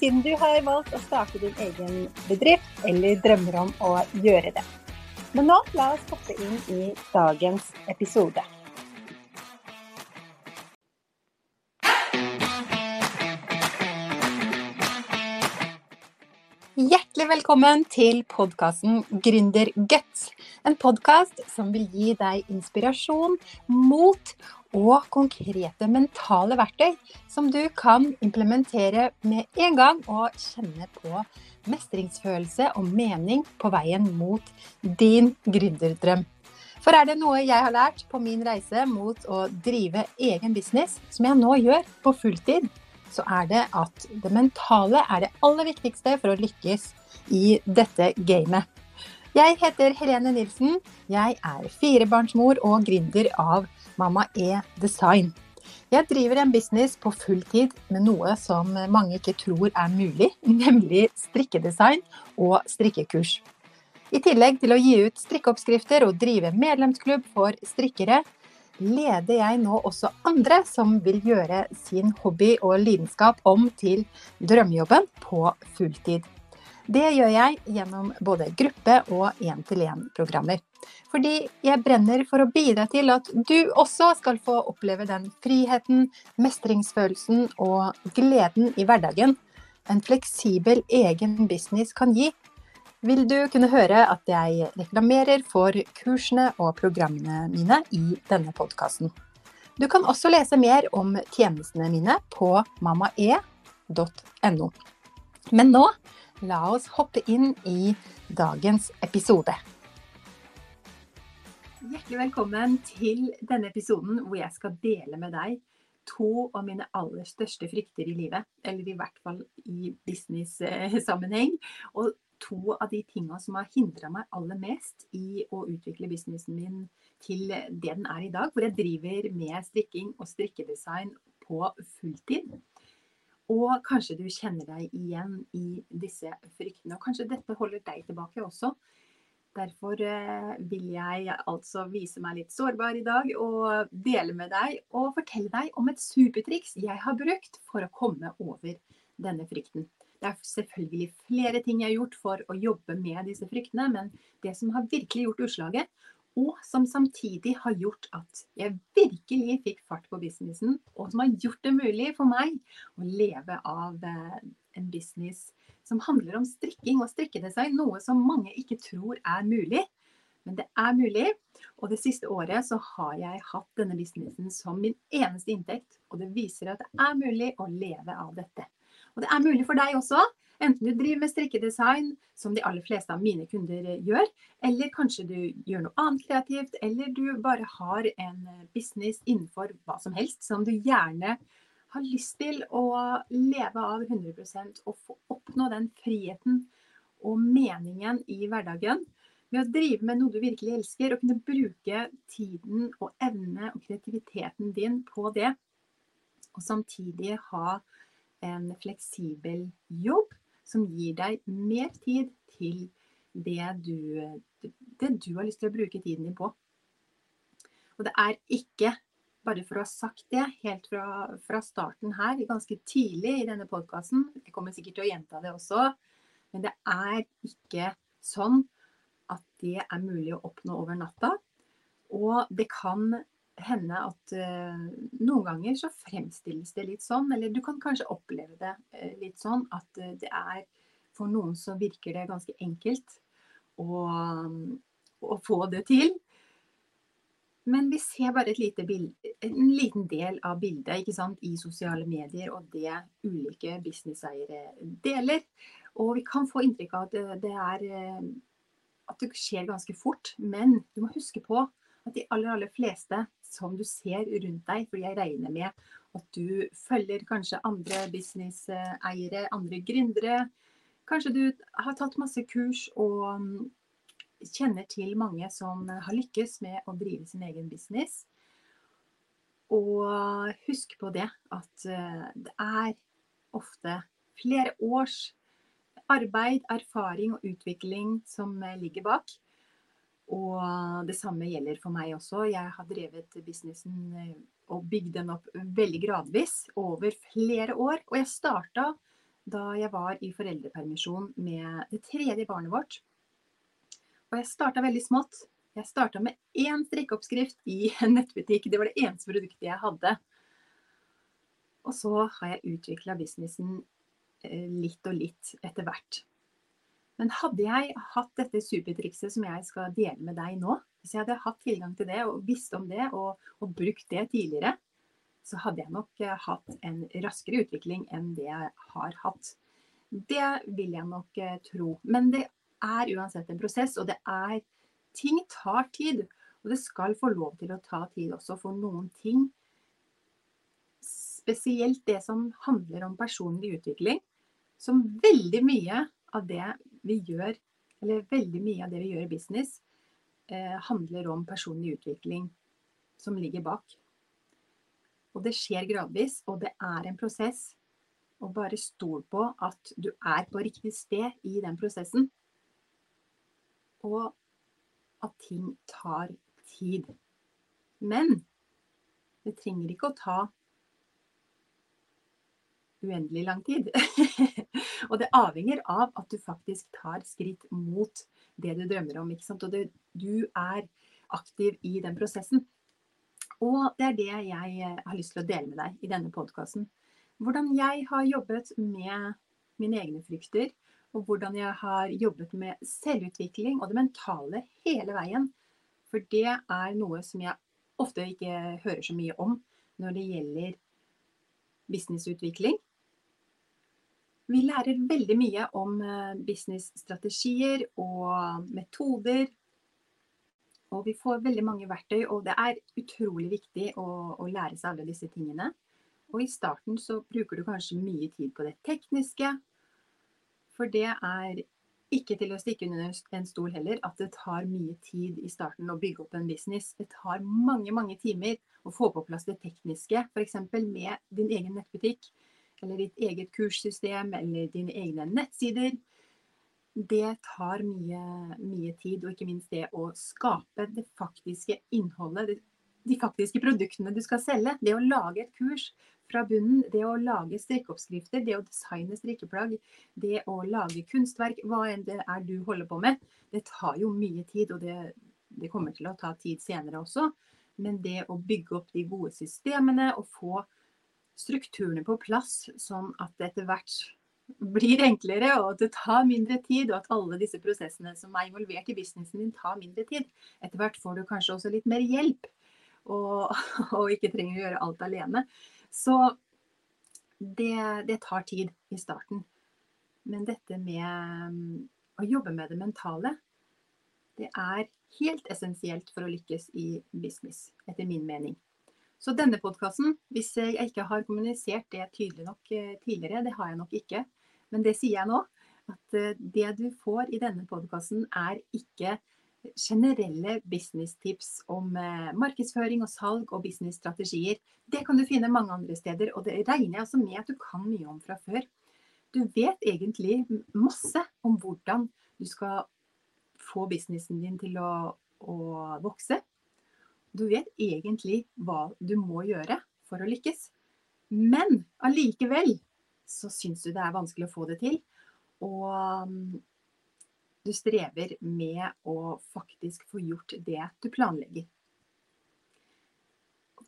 siden du har valgt å starte din egen bedrift eller drømmer om å gjøre det. Men nå la oss hoppe inn i dagens episode. Hjertelig velkommen til podkasten Gründerguts. En podkast som vil gi deg inspirasjon, mot og konkrete mentale verktøy som du kan implementere med en gang og kjenne på mestringsfølelse og mening på veien mot din gründerdrøm. For er det noe jeg har lært på min reise mot å drive egen business, som jeg nå gjør på fulltid, så er det at det mentale er det aller viktigste for å lykkes i dette gamet. Jeg heter Helene Nilsen. Jeg er firebarnsmor og gründer av Mamma E Design. Jeg driver en business på fulltid med noe som mange ikke tror er mulig, nemlig strikkedesign og strikkekurs. I tillegg til å gi ut strikkeoppskrifter og drive medlemsklubb for strikkere, leder jeg nå også andre som vil gjøre sin hobby og lidenskap om til drømmejobben på fulltid. Det gjør jeg gjennom både gruppe- og én-til-én-programmer. Fordi jeg brenner for å bidra til at du også skal få oppleve den friheten, mestringsfølelsen og gleden i hverdagen en fleksibel egen business kan gi. Vil du kunne høre at jeg reklamerer for kursene og programmene mine i denne podkasten. Du kan også lese mer om tjenestene mine på mammae.no. Men nå la oss hoppe inn i dagens episode. Hjertelig velkommen til denne episoden hvor jeg skal dele med deg to av mine aller største frykter i livet. Eller i hvert fall i business-sammenheng. Og to av de tinga som har hindra meg aller mest i å utvikle businessen min til det den er i dag. Hvor jeg driver med strikking og strikkedesign på fulltid. Og kanskje du kjenner deg igjen i disse fryktene. Og kanskje dette holder deg tilbake også. Derfor eh, vil jeg altså vise meg litt sårbar i dag og dele med deg og fortelle deg om et supertriks jeg har brukt for å komme over denne frykten. Det er selvfølgelig flere ting jeg har gjort for å jobbe med disse fryktene, men det som har virkelig gjort utslaget, og som samtidig har gjort at jeg virkelig fikk fart på businessen, og som har gjort det mulig for meg å leve av eh, en business som handler om strikking og strikkedesign, noe som mange ikke tror er mulig. Men det er mulig. Og det siste året så har jeg hatt denne businessen som min eneste inntekt. Og det viser at det er mulig å leve av dette. Og det er mulig for deg også. Enten du driver med strikkedesign, som de aller fleste av mine kunder gjør, eller kanskje du gjør noe annet kreativt, eller du bare har en business innenfor hva som helst som du gjerne har lyst til å leve av 100% og få oppnå den friheten og meningen i hverdagen. Ved å drive med noe du virkelig elsker, og kunne bruke tiden og evne og kreativiteten din på det, og samtidig ha en fleksibel jobb som gir deg mer tid til det du, det du har lyst til å bruke tiden din på. Og det er ikke, bare for å ha sagt det helt fra, fra starten her, ganske tidlig i denne podkasten, jeg kommer sikkert til å gjenta det også, men det er ikke sånn at det er mulig å oppnå over natta. Og det kan hende at uh, noen ganger så fremstilles det litt sånn, eller du kan kanskje oppleve det uh, litt sånn at uh, det er for noen så virker det ganske enkelt å, å få det til. Men vi ser bare bilde, en liten del av bildet i sosiale medier og det ulike businesseiere deler. Og vi kan få inntrykk av at det, er, at det skjer ganske fort. Men du må huske på at de aller, aller fleste som du ser rundt deg, for jeg regner med at du følger kanskje andre businesseiere, andre gründere, Kanskje du har tatt masse kurs og mm, kjenner til mange som har lykkes med å drive sin egen business. Og husk på det at eh, det er ofte flere års arbeid, erfaring og utvikling som ligger bak. Og det samme gjelder for meg også. Jeg har drevet businessen eh, og bygd den opp veldig gradvis over flere år. Og jeg starta da jeg var i foreldrepermisjon med det tredje barnet vårt. Og jeg starta veldig smått. Jeg starta med én strikkeoppskrift i en nettbutikk. Det var det eneste produktet jeg hadde. Og så har jeg utvikla businessen eh, litt og litt etter hvert. Men hadde jeg hatt dette supertrikset som jeg skal dele med deg nå, hvis jeg hadde hatt tilgang til det og visst om det og, og brukt det tidligere, så hadde jeg nok eh, hatt en raskere utvikling enn det jeg har hatt. Det vil jeg nok eh, tro. Men det er uansett en prosess, og det er Ting tar tid. Og det skal få lov til å ta tid også for noen ting. Spesielt det som handler om personlig utvikling. Som veldig mye av det vi gjør, eller veldig mye av det vi gjør i business, eh, handler om personlig utvikling som ligger bak. Og det skjer gradvis, og det er en prosess. Og bare stol på at du er på riktig sted i den prosessen. Og at ting tar tid. Men det trenger ikke å ta uendelig lang tid. og det avhenger av at du faktisk tar skritt mot det du drømmer om. Og det, du er aktiv i den prosessen. Og det er det jeg har lyst til å dele med deg i denne podkasten. Hvordan jeg har jobbet med mine egne frykter, og hvordan jeg har jobbet med selvutvikling og det mentale hele veien. For det er noe som jeg ofte ikke hører så mye om når det gjelder businessutvikling. Vi lærer veldig mye om eh, businessstrategier og metoder. Og vi får veldig mange verktøy, og det er utrolig viktig å, å lære seg alle disse tingene. Og i starten så bruker du kanskje mye tid på det tekniske, for det er ikke til å stikke under en stol heller at det tar mye tid i starten å bygge opp en business. Det tar mange, mange timer å få på plass det tekniske, f.eks. med din egen nettbutikk, eller ditt eget kurssystem, eller dine egne nettsider. Det tar mye, mye tid, og ikke minst det å skape det faktiske innholdet, de faktiske produktene du skal selge. Det å lage et kurs fra bunnen. Det å lage strikkeoppskrifter, det å designe strikkeplagg, det å lage kunstverk, hva enn det er du holder på med, det tar jo mye tid. Og det, det kommer til å ta tid senere også. Men det å bygge opp de gode systemene og få strukturene på plass, sånn at det etter hvert blir enklere, og at det tar mindre tid, og at alle disse prosessene som er involvert i businessen din, tar mindre tid. Etter hvert får du kanskje også litt mer hjelp, og, og ikke trenger å gjøre alt alene. Så det, det, tar tid i starten. Men dette med mm, å jobbe med det mentale, det er helt essensielt for å lykkes i business, etter min mening. Så denne podkasten, hvis jeg ikke har kommunisert det tydelig nok eh, tidligere, det har jeg nok ikke, men det sier jeg nå, at eh, det du får i denne podkasten er ikke generelle businesstips om eh, markedsføring og salg og businessstrategier. Det kan du finne mange andre steder, og det regner jeg altså med at du kan mye om fra før. Du vet egentlig masse om hvordan du skal få businessen din til å, å vokse. Du vet egentlig hva du må gjøre for å lykkes. Men allikevel så syns du det er vanskelig å få det til. Og du strever med å faktisk få gjort det du planlegger.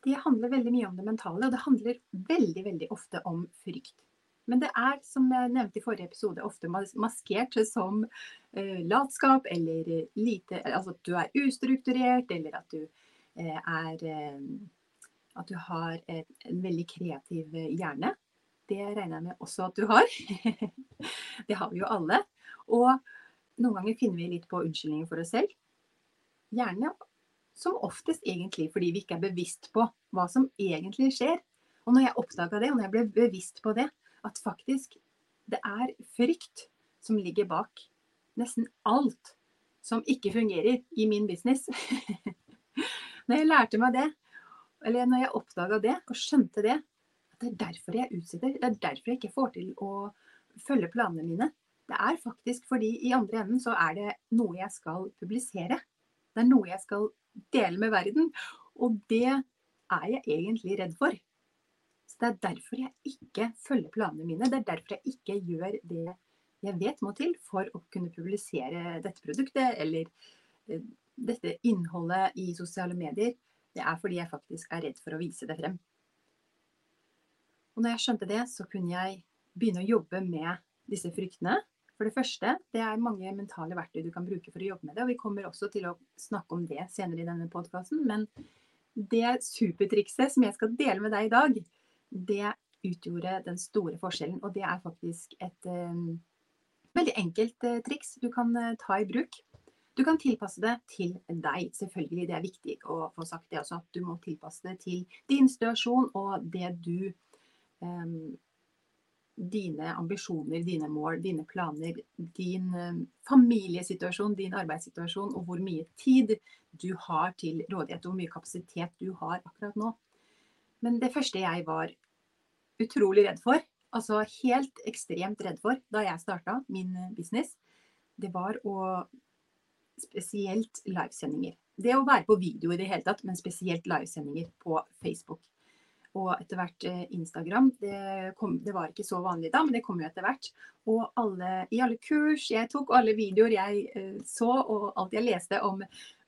Det handler veldig mye om det mentale, og det handler veldig, veldig ofte om frykt. Men det er, som jeg nevnte i forrige episode, ofte maskert som uh, latskap eller lite Altså at du er ustrukturert, eller at du er uh, At du har en veldig kreativ hjerne. Det regner jeg med også at du har. det har vi jo alle. Og noen ganger finner vi litt på unnskyldninger for oss selv. Gjerne som oftest egentlig fordi vi ikke er bevisst på hva som egentlig skjer. Og når jeg oppdaga det, og når jeg ble bevisst på det, at faktisk det er frykt som ligger bak nesten alt som ikke fungerer i min business. når jeg lærte meg det, eller når jeg oppdaga det og skjønte det, at det er derfor jeg utsetter, det er derfor jeg ikke får til å følge planene mine. Det er faktisk fordi i andre enden så er det noe jeg skal publisere. Det er noe jeg skal dele med verden. Og det er jeg egentlig redd for. Så Det er derfor jeg ikke følger planene mine. Det er derfor jeg ikke gjør det jeg vet må til for å kunne publisere dette produktet eller eh, dette innholdet i sosiale medier. Det er fordi jeg faktisk er redd for å vise det frem. Og når jeg skjønte det, så kunne jeg begynne å jobbe med disse fryktene. For det første, det er mange mentale verktøy du kan bruke for å jobbe med det. Og vi kommer også til å snakke om det senere i denne podkasten. Men det supertrikset som jeg skal dele med deg i dag, det utgjorde den store forskjellen. Og det er faktisk et um, veldig enkelt uh, triks du kan uh, ta i bruk. Du kan tilpasse det til deg, selvfølgelig. Det er viktig å få sagt det også. At du må tilpasse det til din situasjon og det du um, Dine ambisjoner, dine mål, dine planer, din um, familiesituasjon, din arbeidssituasjon og hvor mye tid du har til rådighet, og hvor mye kapasitet du har akkurat nå. Men det første jeg var utrolig redd for, altså helt ekstremt redd for da jeg starta min eh, business, det var å Spesielt livesendinger. Det å være på video i det hele tatt, men spesielt livesendinger på Facebook. Og etter hvert eh, Instagram. Det, kom, det, var ikke så vanlig da, men det kom jo etter hvert. Og alle, i alle kurs jeg tok, alle videoer jeg uh, så, og alt jeg leste om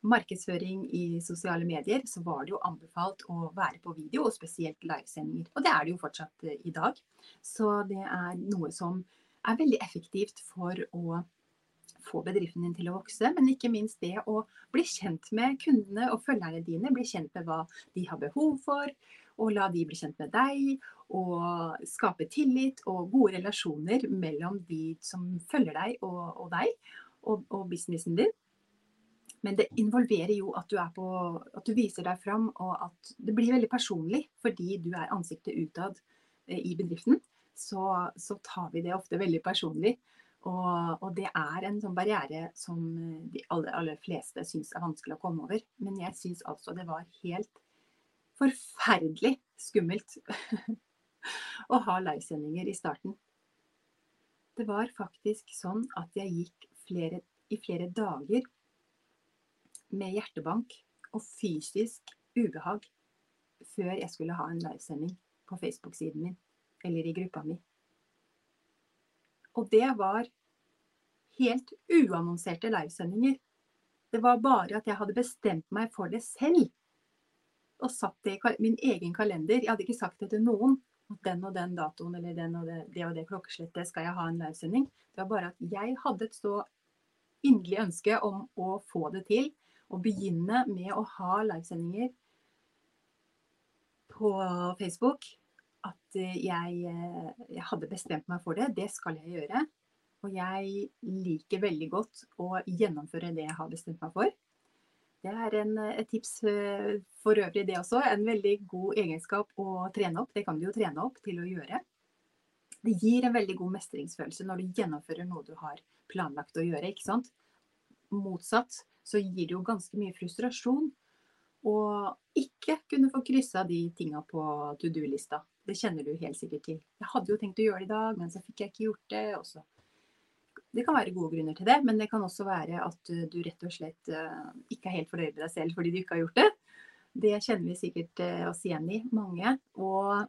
markedsføring i sosiale medier, så var det jo anbefalt å være på video, og spesielt livesendinger. Og det er det jo fortsatt eh, i dag. Så det er noe som er veldig effektivt for å få bedriften din til å vokse, men ikke minst det å bli kjent med kundene og følgerne dine. Bli kjent med hva de har behov for, og la de bli kjent med deg. Og skape tillit og gode relasjoner mellom de som følger deg og, og deg, og, og businessen din. Men det involverer jo at du, på, at du, viser deg fram, og at det blir veldig personlig fordi du er ansiktet utad eh, i bedriften. Så, så tar vi det ofte veldig personlig. Og, og, det er en sånn barriere som de aller, aller fleste syns er vanskelig å komme over. Men jeg syns altså det var helt forferdelig skummelt å ha livesendinger i starten. Det var faktisk sånn at jeg gikk flere, i flere dager med hjertebank og fysisk ubehag før jeg skulle ha en livesending på Facebook-siden min eller i gruppa mi. Og det var helt uannonserte livesendinger. Det var bare at jeg hadde bestemt meg for det selv. Og satt det i min egen kalender. Jeg hadde ikke sagt det til noen. At den og den datoen eller den og det, det og det klokkeslettet skal jeg ha en livesending. Det var bare at jeg hadde et så inderlig ønske om å få det til å begynne med å ha livesendinger på Facebook. At jeg, eh, jeg, hadde bestemt meg for det. Det skal jeg gjøre. Og jeg liker veldig godt å gjennomføre det jeg har bestemt meg for. Det er en, et tips eh, for øvrig, det også. En veldig god egenskap å trene opp. Det kan du jo trene opp til å gjøre. Det gir en veldig god mestringsfølelse når du gjennomfører noe du har planlagt å gjøre. ikke sant? Motsatt så gir det jo ganske mye frustrasjon å ikke kunne få kryssa de tinga på to do-lista. Det kjenner du helt sikkert til. Jeg hadde jo tenkt å gjøre det i dag, men så fikk jeg ikke gjort det. Også. Det kan være gode grunner til det, men det kan også være at du rett og slett eh, ikke er helt fornøyd med deg selv fordi du ikke har gjort det. Det kjenner vi sikkert eh, oss igjen i, mange. Og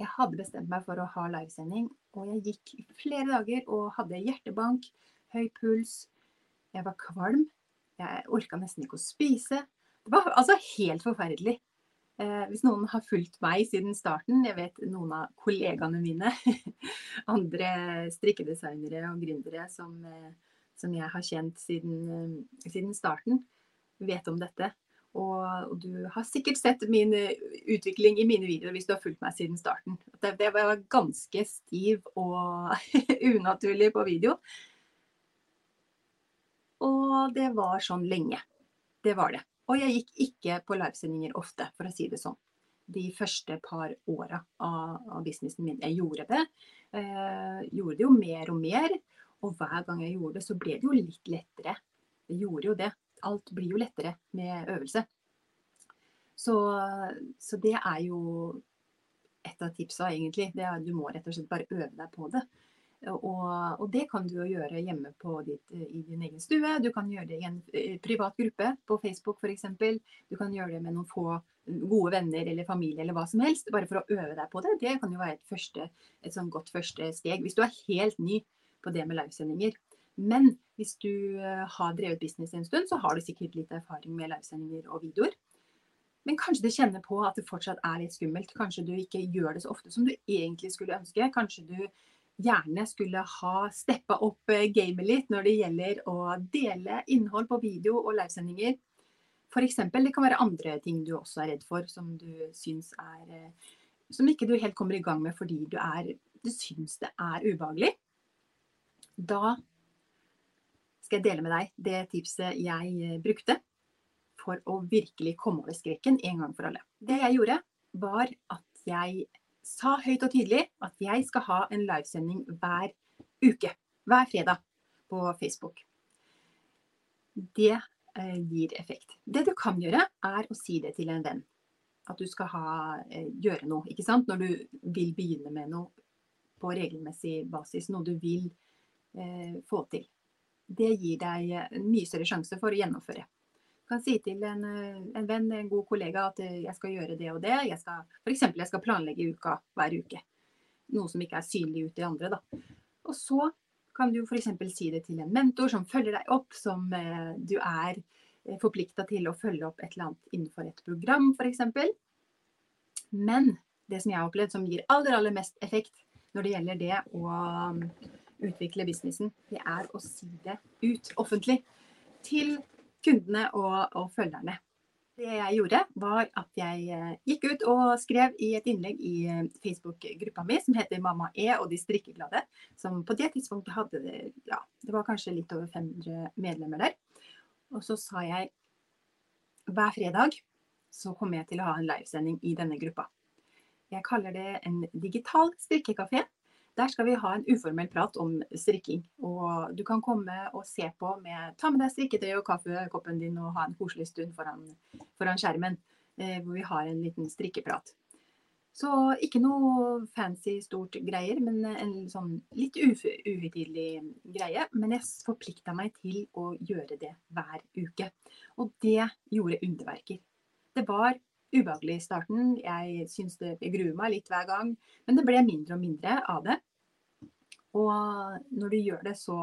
jeg hadde bestemt meg for å ha livesending, og jeg gikk flere dager og hadde hjertebank, høy puls, jeg var kvalm. Jeg orka nesten ikke å spise. Det var altså helt forferdelig. Eh, hvis noen har fulgt meg siden starten, jeg vet noen av kollegaene mine, andre strikkedesignere og gründere som, eh, som, jeg har kjent siden, eh, siden, starten, vet om dette. Og, du har sikkert sett min utvikling i mine videoer hvis du har fulgt meg siden starten. Det, det var ganske stiv og unaturlig på video. Og det var sånn lenge. Det var det. Og jeg gikk ikke på livesendinger ofte, for å si det sånn. de første par åra av, av, businessen min. Jeg gjorde det. Eh, gjorde det jo mer og mer. Og hver gang jeg gjorde det, så ble det jo litt lettere. Det gjorde jo det. Alt blir jo lettere med øvelse. Så, så det er jo et av tipsa, egentlig. Er, du må rett og slett bare øve deg på det. Og, og, det kan du gjøre hjemme ditt, i din egen stue. Du kan gjøre det i en eh, privat gruppe på Facebook f.eks. Du kan gjøre det med noen få gode venner eller familie eller hva som helst. Bare for å øve deg på det. Det kan jo være et, første, et sånn godt første steg. Hvis du er helt ny på det med livesendinger. Men hvis du eh, har drevet business en stund, så har du sikkert litt erfaring med livesendinger og videoer. Men kanskje du kjenner på at det fortsatt er litt skummelt. Kanskje du ikke gjør det så ofte som du egentlig skulle ønske. Kanskje du gjerne skulle ha steppa opp eh, gamet litt når det gjelder å dele innhold på video og livesendinger. F.eks. det kan være andre ting du også er redd for, som du syns er eh, Som ikke du helt kommer i gang med fordi du, er, du syns det er ubehagelig. Da skal jeg dele med deg det tipset jeg eh, brukte for å virkelig komme over skrekken en gang for alle. Det jeg gjorde, var at jeg sa høyt og tydelig at jeg skal ha en livesending hver uke. Hver fredag på Facebook. Det eh, gir effekt. Det du kan gjøre, er å si det til en venn. At du skal ha, eh, gjøre noe. ikke sant? Når du vil begynne med noe på regelmessig basis. Noe du vil eh, få til. Det gir deg en mye større sjanse for å gjennomføre kan si til en, eh, en, venn, en god kollega, at eh, jeg skal gjøre det og det. Jeg skal, F.eks. jeg skal planlegge uka hver uke. Noe som ikke er synlig ut i andre. Da. Og så kan du f.eks. si det til en mentor som følger deg opp, som eh, du er eh, forplikta til å følge opp et eller annet innenfor et program, f.eks. Men det som jeg har opplevd som gir aller, aller mest effekt når det gjelder det å um, utvikle businessen, det er å si det ut offentlig. Til kundene og, og følgerne. Det jeg gjorde, var at jeg eh, gikk ut og skrev i et innlegg i eh, Facebook-gruppa mi som heter Mamma E og de strikkeglade. Som på det tidspunktet hadde ja, det var kanskje litt over 500 medlemmer der. Og så sa jeg hver fredag så kommer jeg til å ha en livesending i denne gruppa. Jeg kaller det en digital strikkekafé. Der skal vi ha en uformell prat om strikking. Og du kan komme og se på med Ta med deg strikketøy og kaffekoppen din og ha en koselig stund foran, foran skjermen. Eh, hvor vi har en liten strikkeprat. Så ikke noe fancy, stort greier, men en sånn litt uhøytidelig greie. Men jeg forplikta meg til å gjøre det hver uke. Og det gjorde underverker. Det var ubehagelig i starten. Jeg syns det jeg gruer meg litt hver gang. Men det ble mindre og mindre av det. Og når du gjør det så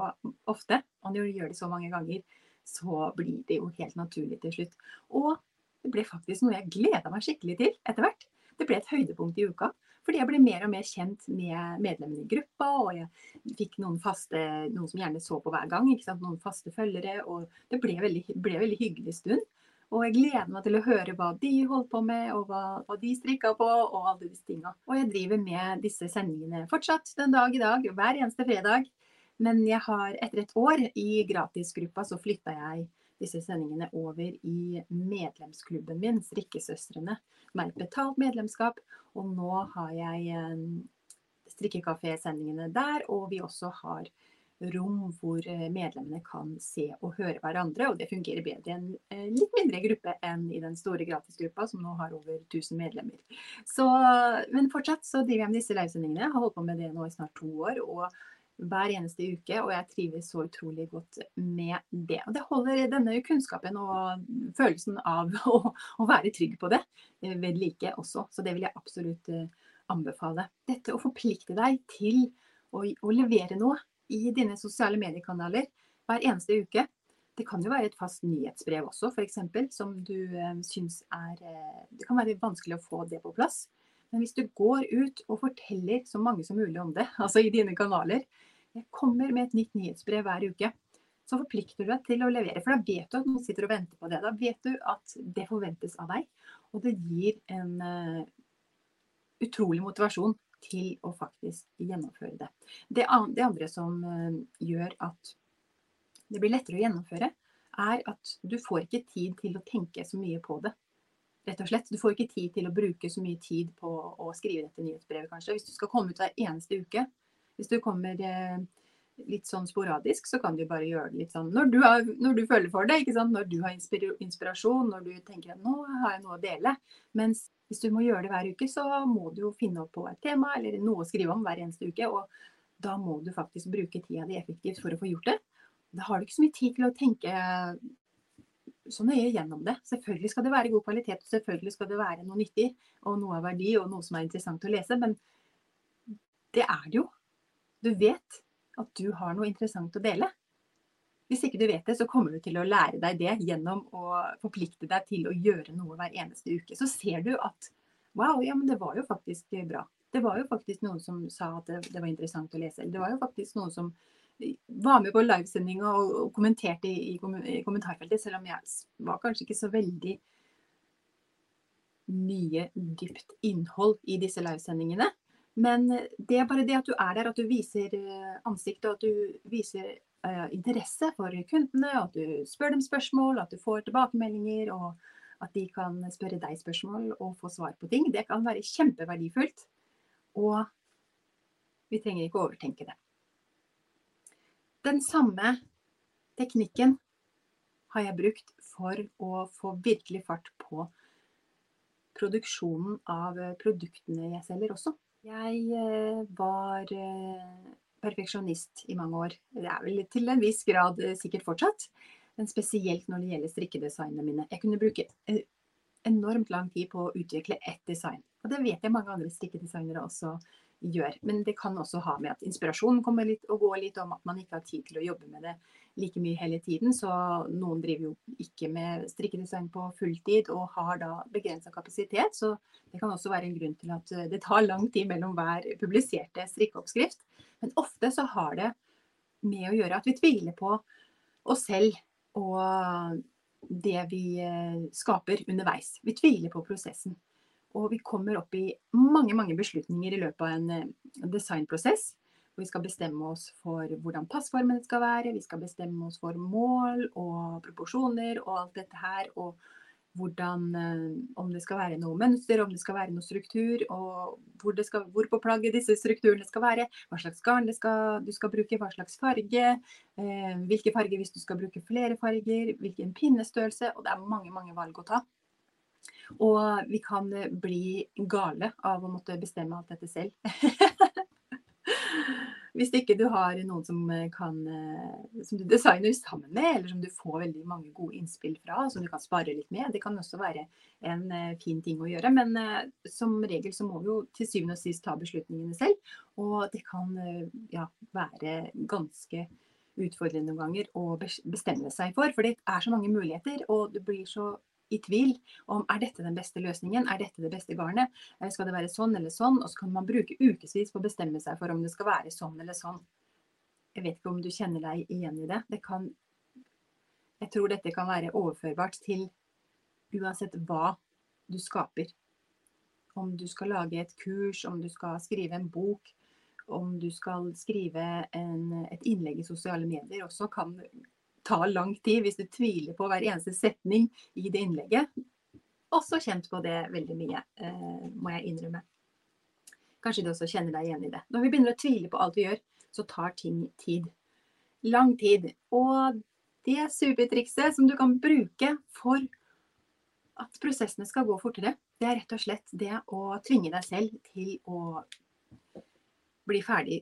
ofte, og når du gjør det så mange ganger, så blir det jo helt naturlig til slutt. Og det ble faktisk noe jeg gleda meg skikkelig til etter hvert. Det ble et høydepunkt i uka. Fordi jeg ble mer og mer kjent med medlemmene i gruppa, og jeg fikk noen faste, noen som gjerne så på hver gang. Noen faste følgere. Og det ble veldig, ble veldig hyggelig stund. Og jeg gleder meg til å høre hva de holdt på med, og hva, hva de strikka på, og alle disse tinga. Og jeg driver med disse sendingene fortsatt den dag i dag, hver eneste fredag. Men jeg har etter et år i gratisgruppa så flytta jeg disse sendingene over i medlemsklubben min, Strikkesøstrene, med et betalt medlemskap. Og nå har jeg strikkekafé-sendingene der, og vi også har rom hvor eh, medlemmene kan se og høre hverandre. Og det fungerer bedre i en eh, litt mindre gruppe enn i den store gratisgruppa, som nå har over 1000 medlemmer. Så, men fortsatt så driver jeg med disse livesendingene. Har holdt på med det nå i snart to år. og hver eneste uke, og jeg trives så utrolig godt med det. Og det holder denne kunnskapen og følelsen av å, å være trygg på det eh, ved like også. Så det vil jeg absolutt anbefale. Dette å forplikte deg til å, å levere noe i dine sosiale mediekanaler hver eneste uke. Det kan jo være et fast nyhetsbrev også, f.eks., som du eh, syns er eh, Det kan være vanskelig å få det på plass. Men hvis du går ut og forteller så mange som mulig om det, altså i dine kanaler Jeg kommer med et nytt nyhetsbrev hver uke. Så forplikter du deg til å levere. For da vet du at noen sitter og venter på det. Da vet du at det forventes av deg. Og det gir en uh, utrolig motivasjon til å faktisk gjennomføre det. Det, andre som eh, gjør at det blir lettere å gjennomføre, er at du får ikke tid til å tenke så mye på det. Rett og slett. Du får ikke tid til å bruke så mye tid på å skrive dette nyhetsbrevet, kanskje. Hvis du skal komme ut hver eneste uke. Hvis du kommer eh, litt sånn sporadisk, så kan du bare gjøre det litt sånn når du, har, når du føler for det. ikke sant? Når du har inspirasjon, når du tenker at nå har jeg noe å dele. Mens hvis du må gjøre det hver uke, så må du jo finne opp på et tema eller noe å skrive om hver eneste uke. Og da må du faktisk bruke tida di effektivt for å få gjort det. Da har du ikke så mye tid til å tenke så nøye gjennom det. Selvfølgelig skal det være god kvalitet, og selvfølgelig skal det være noe nyttig og noe av verdi og noe som er interessant å lese. Men det er det jo. Du vet at du har noe interessant å dele. Hvis ikke du vet det, så kommer du til å lære deg det gjennom å forplikte deg til å gjøre noe hver eneste uke. Så ser du at wow, ja, men det var jo faktisk bra. Det var jo faktisk noen som sa at det, det var interessant å lese. Det var jo faktisk noen som var med på livesendinga og, og kommenterte i, i, kommentarfeltet, selv om jeg var kanskje ikke så veldig mye dypt innhold i disse livesendingene. Men det er bare det at du er der, at du viser ansiktet, og at du viser uh, interesse for kundene, at du spør dem spørsmål, at du får tilbakemeldinger og at de kan spørre deg spørsmål og få svar på ting. Det kan være kjempeverdifullt. Og vi trenger ikke å overtenke det den samme teknikken har jeg brukt for å få virkelig fart på produksjonen av produktene jeg selger også. Jeg eh, var eh, perfeksjonist i mange år. Det er vel til en viss grad eh, sikkert fortsatt. Men spesielt når det gjelder strikkedesignene mine. Jeg kunne bruke enormt lang tid på å utvikle ett design. Og det vet jeg mange andre strikkedesignere også gjør. Men det kan også ha med at inspirasjonen kommer litt og går litt om at man ikke har tid til å jobbe med det like mye hele tiden. Så noen driver jo ikke med strikkedesign på fulltid og har da begrensa kapasitet. Så det kan også være en grunn til at eh, det tar lang tid mellom hver publiserte strikkeoppskrift. Men ofte så har det med å gjøre at vi tviler på oss selv og det vi eh, skaper underveis. Vi tviler på prosessen. Og vi kommer opp i mange mange beslutninger i løpet av en eh, designprosess. Vi skal bestemme oss for hvordan passformen skal være, vi skal bestemme oss for mål og proporsjoner og alt dette her. Og hvordan, eh, om det skal være noe mønster, om det skal være noe struktur, og hvor, skal, hvor på plagget disse strukturene skal være, hva slags garn skal, du skal bruke, hva slags farge, eh, hvilke farger hvis du skal bruke flere farger, hvilken pinnestørrelse. Og det er mange, mange valg å ta. Og vi kan eh, bli gale av å måtte bestemme alt dette selv. Hvis ikke du har noen som, eh, kan, eh, som du designer sammen med, eller som du får veldig mange gode innspill fra, som du kan spare litt med. Det kan også være en fin ting å gjøre. Men som regel så må vi jo til syvende og sist ta beslutningene selv. Og det kan ja, være ganske utfordrende noen ganger å bestemme seg for. For det er så mange muligheter, og det blir så i tvil om er dette den beste løsningen, er dette det beste garnet, eh, skal det være sånn eller sånn, og så kan man bruke ukevis på å bestemme seg for om det skal være sånn eller sånn. Jeg vet ikke om du kjenner deg igjen i det. det kan, jeg tror dette kan være overførbart til uansett hva du skaper. Om du skal lage et kurs, om du skal skrive en bok, om du skal skrive en, et innlegg i sosiale medier også, kan, tar lang tid hvis du tviler på hver eneste setning i det innlegget. Også kjent på det veldig mye, eh, må jeg innrømme. Kanskje du også kjenner deg igjen i det. Når vi begynner å tvile på alt vi gjør, så tar ting tid. Lang tid. Og det supertrikset som du kan bruke for at prosessene skal gå fortere, det er rett og slett det å tvinge deg selv til å bli ferdig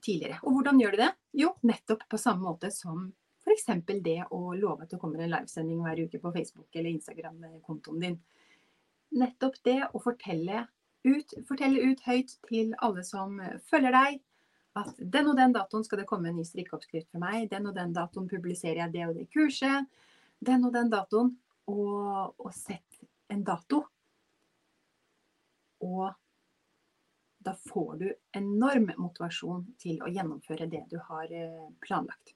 tidligere. Og hvordan gjør du det? Jo, nettopp på samme måte som F.eks. det å love at det kommer en livesending hver uke på Facebook eller Instagram-kontoen din. Nettopp det å fortelle ut, fortelle ut høyt til alle som følger deg, at den og den datoen skal det komme en ny strikkeoppskrift fra meg. Den og den datoen publiserer jeg det og det kurset. Den og den datoen. Og, og sett en dato. Og da får du enorm motivasjon til å gjennomføre det du har eh, planlagt.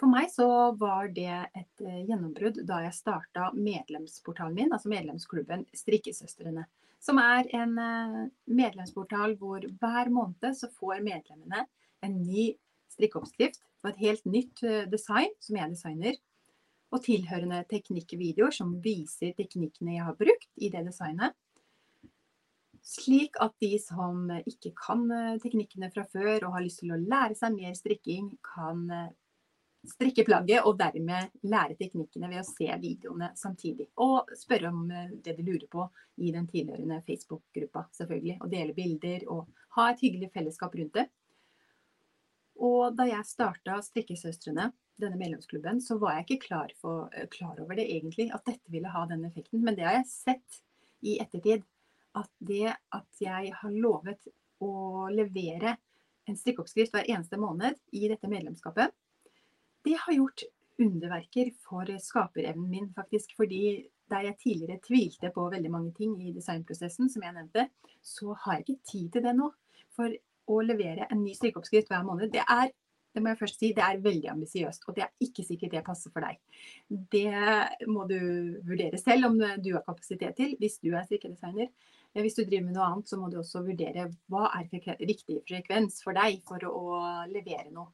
For meg så var det et eh, gjennombrudd da jeg starta medlemsportalen min, altså medlemsklubben Strikkesøstrene. Som er en eh, medlemsportal hvor hver måned så får medlemmene en ny strikkeoppskrift og et helt nytt eh, design som jeg designer. og tilhørende teknikkvideoer som viser teknikkene jeg har brukt i det designet. Slik at de som ikke kan teknikkene fra før og har lyst til å lære seg mer strikking, kan strikke plagget og dermed lære teknikkene ved å se videoene samtidig. Og spørre om eh, det de lurer på i den tilhørende Facebook-gruppa, selvfølgelig. Og dele bilder og ha et hyggelig fellesskap rundt det. Og da jeg starta Strikkesøstrene, denne medlemsklubben, så var jeg ikke klar, for, klar, over det egentlig, at dette ville ha den effekten. Men det har jeg sett i ettertid at det at jeg har lovet å levere en strikkeoppskrift hver eneste måned i dette medlemskapet, det har gjort underverker for skaperevnen min, faktisk. Fordi der jeg tidligere tvilte på veldig mange ting i designprosessen, som jeg nevnte, så har jeg ikke tid til det nå. For å levere en ny strikkeoppskrift hver måned, det er det må jeg først si, det er veldig ambisiøst, og det er ikke sikkert det passer for deg. Det må du vurdere selv om du har kapasitet til, hvis du er strikkedesigner. Hvis du driver med noe annet, så må du også vurdere hva er riktig frekvens for deg for å levere noe.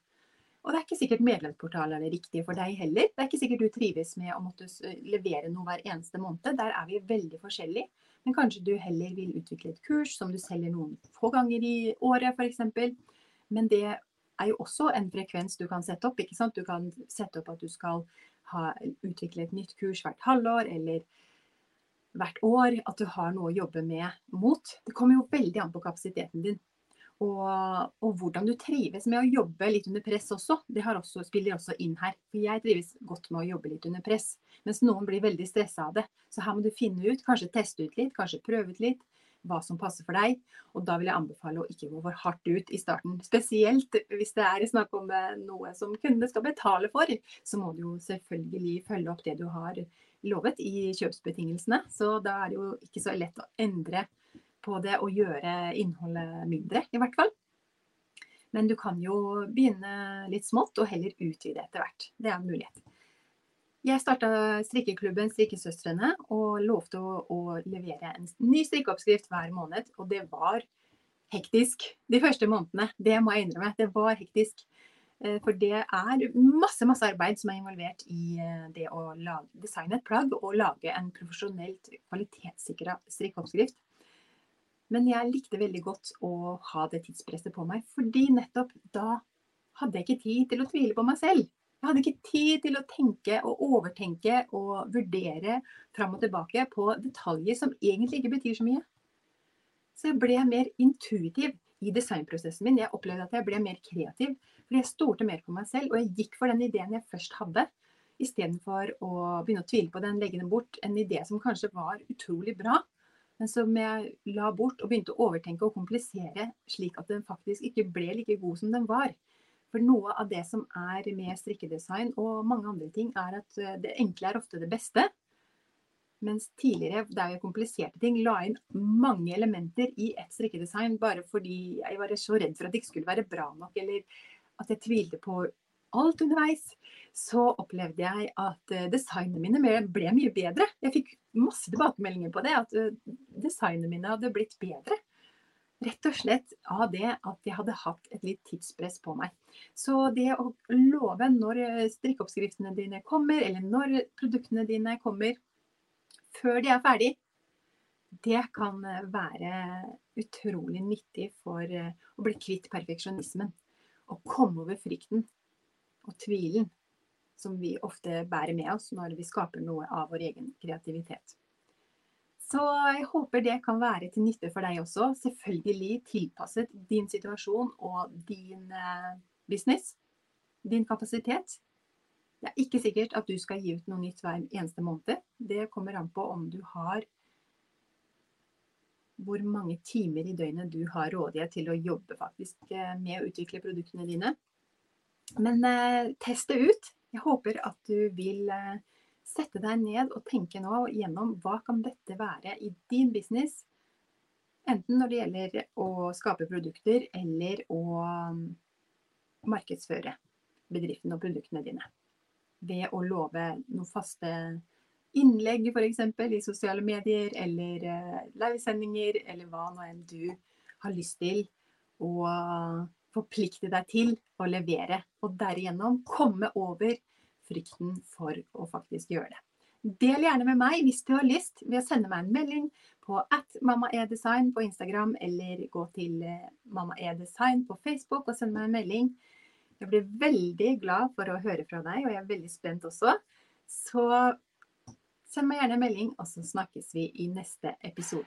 Og det er ikke sikkert medlemsportal er riktige for deg heller. Det er ikke sikkert du trives med å måtte levere noe hver eneste måned. Der er vi veldig forskjellige. Men kanskje du heller vil utvikle et kurs som du selger noen få ganger i året f.eks. Men det er jo også en frekvens du kan sette opp. ikke sant? Du kan sette opp at du skal ha, utvikle et nytt kurs hvert halvår, eller hvert år, at du har noe å jobbe med mot. Det kommer jo veldig an på kapasiteten din. Og, og, hvordan du trives med å jobbe litt under press også. Det også, spiller også inn her. For jeg trives godt med å jobbe litt under press. Mens noen blir veldig stressa av det. Så her må du finne ut, kanskje teste ut litt, kanskje prøve ut litt hva som passer for deg. Og da vil jeg anbefale å ikke gå for hardt ut i starten. Spesielt hvis det er snakk om eh, noe som kundene skal betale for. Så må du jo selvfølgelig følge opp det du har lovet i kjøpsbetingelsene. Så da er det jo ikke så lett å endre på det og gjøre innholdet mindre, i hvert fall. Men du kan jo begynne litt smått og heller utvide etter hvert. Det er en mulighet. Jeg starta strikkeklubben Strikkesøstrene og lovte å, å, levere en ny strikkeoppskrift hver måned. Og det var hektisk de første månedene. Det må jeg innrømme. Det var hektisk. Eh, for det er masse masse arbeid som er involvert i eh, det å lage, designe et plagg og lage en profesjonelt kvalitetssikra strikkeoppskrift. Men jeg likte veldig godt å ha det tidspresset på meg, fordi nettopp da hadde jeg ikke tid til å tvile på meg selv. Jeg hadde ikke tid til å tenke og overtenke og vurdere fram og tilbake på detaljer som egentlig ikke betyr så mye. Så jeg ble mer intuitiv i designprosessen min. Jeg opplevde at jeg ble mer kreativ, fordi jeg stolte mer på meg selv. Og jeg gikk for den ideen jeg først hadde, istedenfor å begynne å tvile på den, legge den bort. En idé som kanskje var utrolig bra, men som jeg la bort og begynte å overtenke og komplisere, slik at den faktisk ikke ble like god som den var. For noe av det som er med strikkedesign og mange andre ting, er at eh, det enkle er ofte det beste. Mens tidligere, der jeg kompliserte ting, la inn mange elementer i et strikkedesign bare fordi jeg var så redd for at det ikke skulle være bra nok, eller at jeg tvilte på alt underveis, så opplevde jeg at eh, designene mine ble mye bedre. Jeg fikk masse tilbakemeldinger på det, at eh, designene mine hadde blitt bedre. Rett og slett av det at jeg hadde hatt et litt tidspress på meg. Så det å love når strikkeoppskriftene dine kommer, eller når produktene dine kommer, før de er ferdig, det kan være utrolig nyttig for å bli kvitt perfeksjonismen. Å komme over frykten og tvilen som vi ofte bærer med oss når vi skaper noe av vår egen kreativitet. Så jeg håper det kan være til nytte for deg også. Selvfølgelig tilpasset din situasjon og din eh, business. Din kapasitet. Det er ikke sikkert at du skal gi ut noe nytt hver eneste måned. Det kommer an på om du har hvor mange timer i døgnet du har rådighet til å jobbe faktisk eh, med å utvikle produktene dine. Men eh, test det ut. Jeg håper at du vil eh, sette deg ned og tenke nå gjennom hva kan dette være i din business. Enten når det gjelder å skape produkter eller å um, markedsføre bedriften og produktene dine. Ved å love noen faste innlegg f.eks. i sosiale medier eller uh, livesendinger eller hva nå enn du har lyst til å forplikte deg til å levere. Og derigjennom komme over frykten for å faktisk gjøre det. Del gjerne med meg hvis du har lyst ved å sende meg en melding på at mammaedesign på Instagram, eller gå til eh, mammaedesign på Facebook og send meg en melding. Jeg blir veldig glad for å høre fra deg, og jeg er veldig spent også. Så send meg gjerne en melding, og så snakkes vi i neste episode.